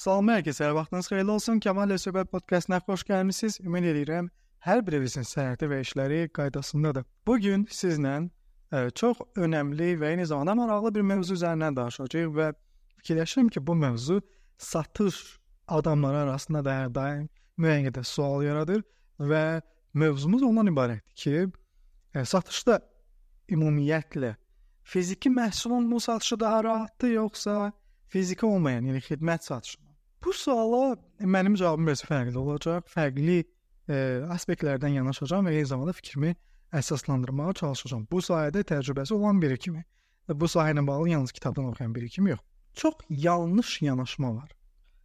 Salam hər kəsə, vaxtınız xeyirli olsun. Kamal Söhbət podkastına xoş gəlmisiniz. Ümid edirəm hər birinizin səhhəti və işləri qaydasındadır. Bu gün sizlə ə, e, çox önəmli və eyni zamanda maraqlı bir mövzu üzərindən danışacağıq və fikirləşirəm ki, bu mövzu satış adamları arasında da hər daim müəyyən qədər sual yaradır və mövzumuz ondan ibarətdir ki, ə, e, satışda ümumiyyətlə fiziki məhsulun bu satışı daha rahatdır yoxsa fiziki olmayan, yəni xidmət satışı Bu suala mənim cavabım biraz fərqli olacaq. Fərqli e, aspektlərdən yanaşacağam və eyni zamanda fikrimi əsaslandırmağa çalışacağam. Bu sahədə təcrübəsi olan biri kimi, bu sahə ilə bağlı yalnız kitabdan oxuyan biri kimi yox. Çox yanlış yanaşma var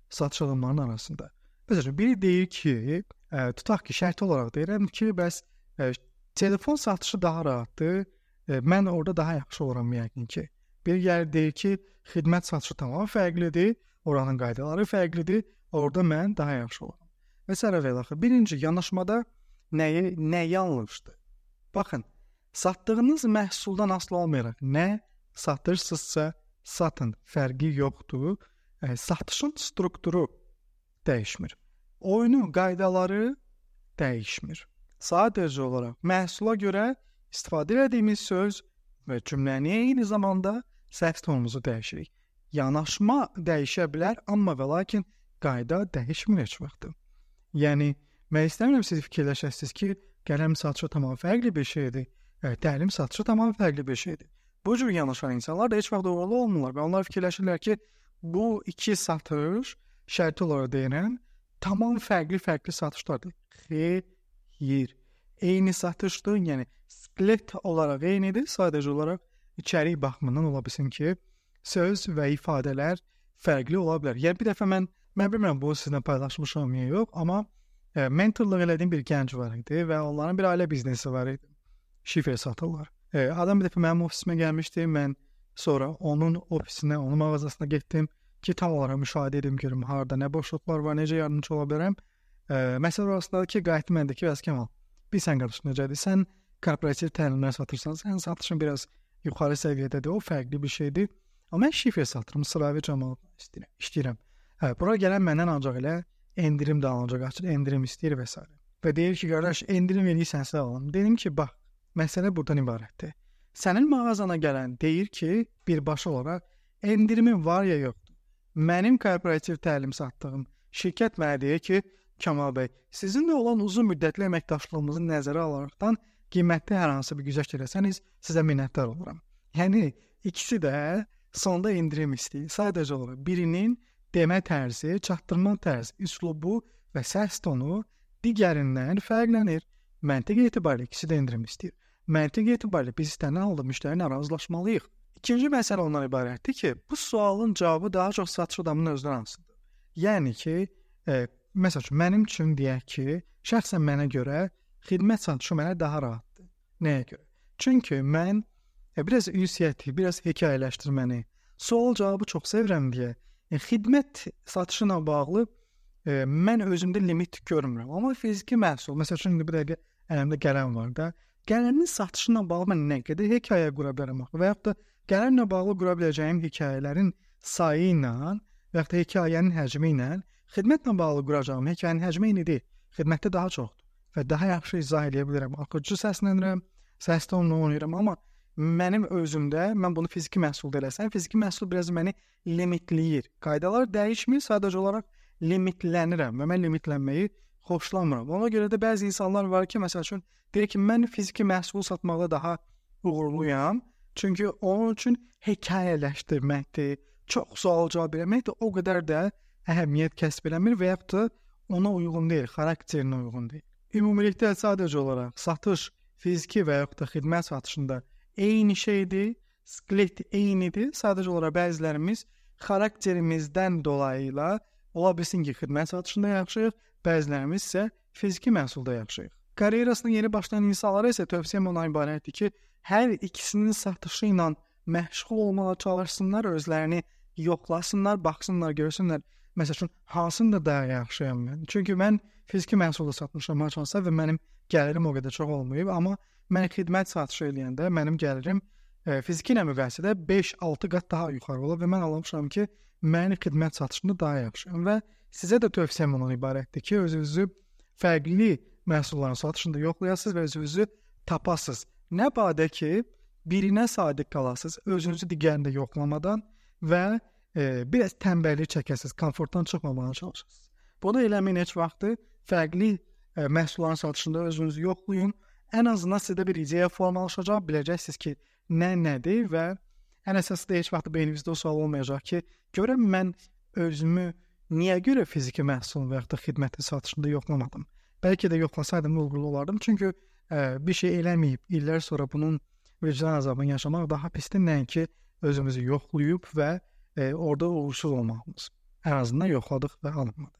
satış adamlarının arasında. Məsələn, biri deyir ki, e, tutaq ki, şərt olaraq deyirəm ki, bəs e, telefon satışı daha rahatdır. E, mən orada daha yaxşı olaram yəqin ki. Biri gəlir deyir ki, xidmət satışı tamamilə fərqlidir. Oranın qaydaları fərqlidir. Orda mən daha yaxşı olaram. Və sərəvəl axı birinci yanaşmada nəyə nə yanlışdır? Baxın, satdığınız məhsuldan asılı olmayaraq nə satırsınızsa satın, fərqi yoxdur. E, satışın strukturu dəyişmir. Oyunun qaydaları dəyişmir. Sadəcə olaraq məhsula görə istifadə etdiyimiz söz və cümləni eyni zamanda səs tonumuzu dəyişirik. Yanaşma dəyişə bilər, amma və lakin qayda dəyişmir heç vaxt. Yəni mən istəmirəm siz fikirləşəsiniz ki, qələm satışı tamam fərqli bir şeydir. E, təlim satışı tamam fərqli bir şeydir. Bu cür yanaşan insanlar da heç vaxt uğurlu olmurlar və onlar fikirləşirlər ki, bu iki satış şərti olaraq deyirəm, tamam fərqli-fərqli satışlardır. Xeyr. Eyni satışdır, yəni split olaraq eynidir, sadəcə olaraq içərik baxımından ola bilsin ki, söz və ifadələr fərqli ola bilər. Yəni bir dəfə mən mən bilmirəm bu sizinlə paylaşmışam ya yox, amma e, mentorluq elədiyim bir gənc var idi və onların bir ailə biznesi var idi. Şifre satırlar. E, adam bir dəfə mənim ofisimə gəlmişdi. Mən sonra onun ofisinə, onun mağazasına getdim ki, tam olaraq müşahidə edim görüm harda nə boşluqlar var, necə yardımcı ola bilərəm. E, məsələ orasındadır ki, qayıtdım məndə ki, bəs Kəmal, bir sən qardaş necədir? Sən korporativ təlimlər satırsan, sən satışın biraz yuxarı səviyyədədir. O fərqli bir şeydir. Amma mən şifrə satırım, sıravi cəmaat istəyirəm. İşləyirəm. Hə, bura gələn məndən ancaq elə endirim də alınacaq, açıq endirim istəyir və s. Və deyir ki, qardaş, endirim eləyirsənsə alım. Dedim ki, bax, məsələ burdan ibarətdir. Sənin mağazana gələn deyir ki, birbaşa olaraq endirimin var ya yoxdur. Mənim korporativ təlim satdığım şirkət mənə deyir ki, Kamal bəy, sizinlə olan uzun müddətli əməkdaşlığımızı nəzərə alaraqdan qiymətli hər hansı bir güzəşt eləsəniz, sizə minnətdar oluram. Yəni ikisi də sonda endirim istəyir. Sadəcə olaraq birinin demə tərzi, çatdırma tərzi, üslubu və səs tonu digərindən fərqlənir. Məntiq etibarilə ikisi də endirim istəyir. Məntiq etibarilə biz istənilən müştərilə razılaşmalıyıq. İkinci məsələ ondan ibarətdir ki, bu sualın cavabı daha çox satış adamının özünə asılıdır. Yəni ki, e, məsəl üçün mənim üçün deyək ki, şəxsən mənə görə xidmət satışı mənə daha rahatdır. Nəyə görə? Çünki mən E, biraz ünsiyyəti, biraz hekayələşdirməni, sual-cavabı çox sevirəm deyə e, xidmət satışı ilə bağlı e, mən özümdə limit görmürəm. Amma fiziki məhsul, məsəl üçün indi bir dəqiqə əlimdə qələm var da, qələmin satışı ilə bağlı mən nə qədər hekayə qura bilərəm axı və yaxud da qələmlə bağlı qura biləcəyim hekayələrin sayı ilə və yaxud da hekayənin həcmi ilə xidmətlə bağlı quracağım hekayənin həcmi eyni deyil. Xidmətdə daha çoxdur və daha yaxşı izah edə bilərəm. Axıcı səslənirəm, səs tonunu oynayıram, amma mənim özümdə mən bunu fiziki məhsulda eləsəm, fiziki məhsul biraz məni limitləyir. Qaydalar dəyişmir, sadəcə olaraq limitlənirəm və mən limitlənməyi xoşlamıram. Ona görə də bəzi insanlar var ki, məsəl üçün deyir ki, mən fiziki məhsul satmaqda daha uğurluyam. Çünki onun üçün hekayələşdirməkdir, çox sual cavab verməkdir, o qədər də əhəmiyyət kəsb eləmir və ya da ona uyğun deyil, xarakterinə uyğun deyil. Ümumilikdə sadəcə olaraq satış fiziki və ya da xidmət satışında eyni şeydir, skelet eynidir. Sadəcə olaraq bəzilərimiz xarakterimizdən dolayı ilə ola bilsin ki, xidmət satışında yaxşıyıq, bəzilərimiz isə fiziki məhsulda yaxşıyıq. Karyerasına yeni başlayan insanlara isə tövsiyəm ona ibarətdir ki, hər ikisinin satışı ilə məşğul olmağa çalışsınlar, özlərini yoxlasınlar, baxsınlar, görsünlər. Məsəl üçün hansında daha yaxşıyam mən? Çünki mən fiziki məhsulda satmışam haçansa və mənim gəlirim o qədər çox olmayıb, amma Mən xidmət satışı eləyəndə mənim gəlirim e, fiziki ilə müqayisədə 5-6 qat daha yuxarı olar və mən anlamışam ki, mənim xidmət satışında daha yaxşıyam və sizə də tövsiyəm ondan ibarətdir ki, özünüzü fərqli məhsulların satışında yoxlayasınız və özünüzü tapasınız. Nə badə ki, birinə sadiq qalasınız, özünüzü digərində yoxlamadan və e, biraz tənbəllik çəkəsiniz, komfortdan çıxmamağa çalışırsınız. Bunu eləməyin heç vaxtı fərqli e, məhsulların satışında özünüzü yoxlayın. Ən azından sizdə bir ideya formalaşacaq, biləcəksiniz ki, nə nədir və ən əsası da heç vaxt beyninizdə o sual olmayacaq ki, görəm mən özümü niyə görə fiziki məhsul və ya da xidmətin satışında yoxlamadım? Bəlkə də yoxlasaydım uğurlu olardım. Çünki ə, bir şey eləməyib illər sonra bunun vicdan azabını yaşamaq daha pisdir nəinki özümüzü yoxlayıb və ə, orada uğursuz olmağımız. Ən azından yoxladıq və alınmadı.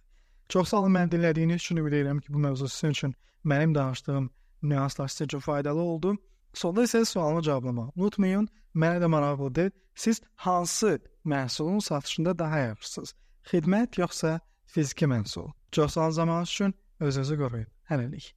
Çox sağ olun məni dinlədiyiniz üçün ümid edirəm ki, bu mövzu sizin üçün mənim danışdığım nüanslar sizə çox faydalı oldu. Sonda isə sualımı cavablamaq unutmayın. Mənə də maraqlıdır. Siz hansı məhsulun satışında daha yaxşısınız? Xidmət yoxsa fiziki məhsul? Çox sağ olun zamanınız üçün. Özünüzü qoruyun. Hələlik.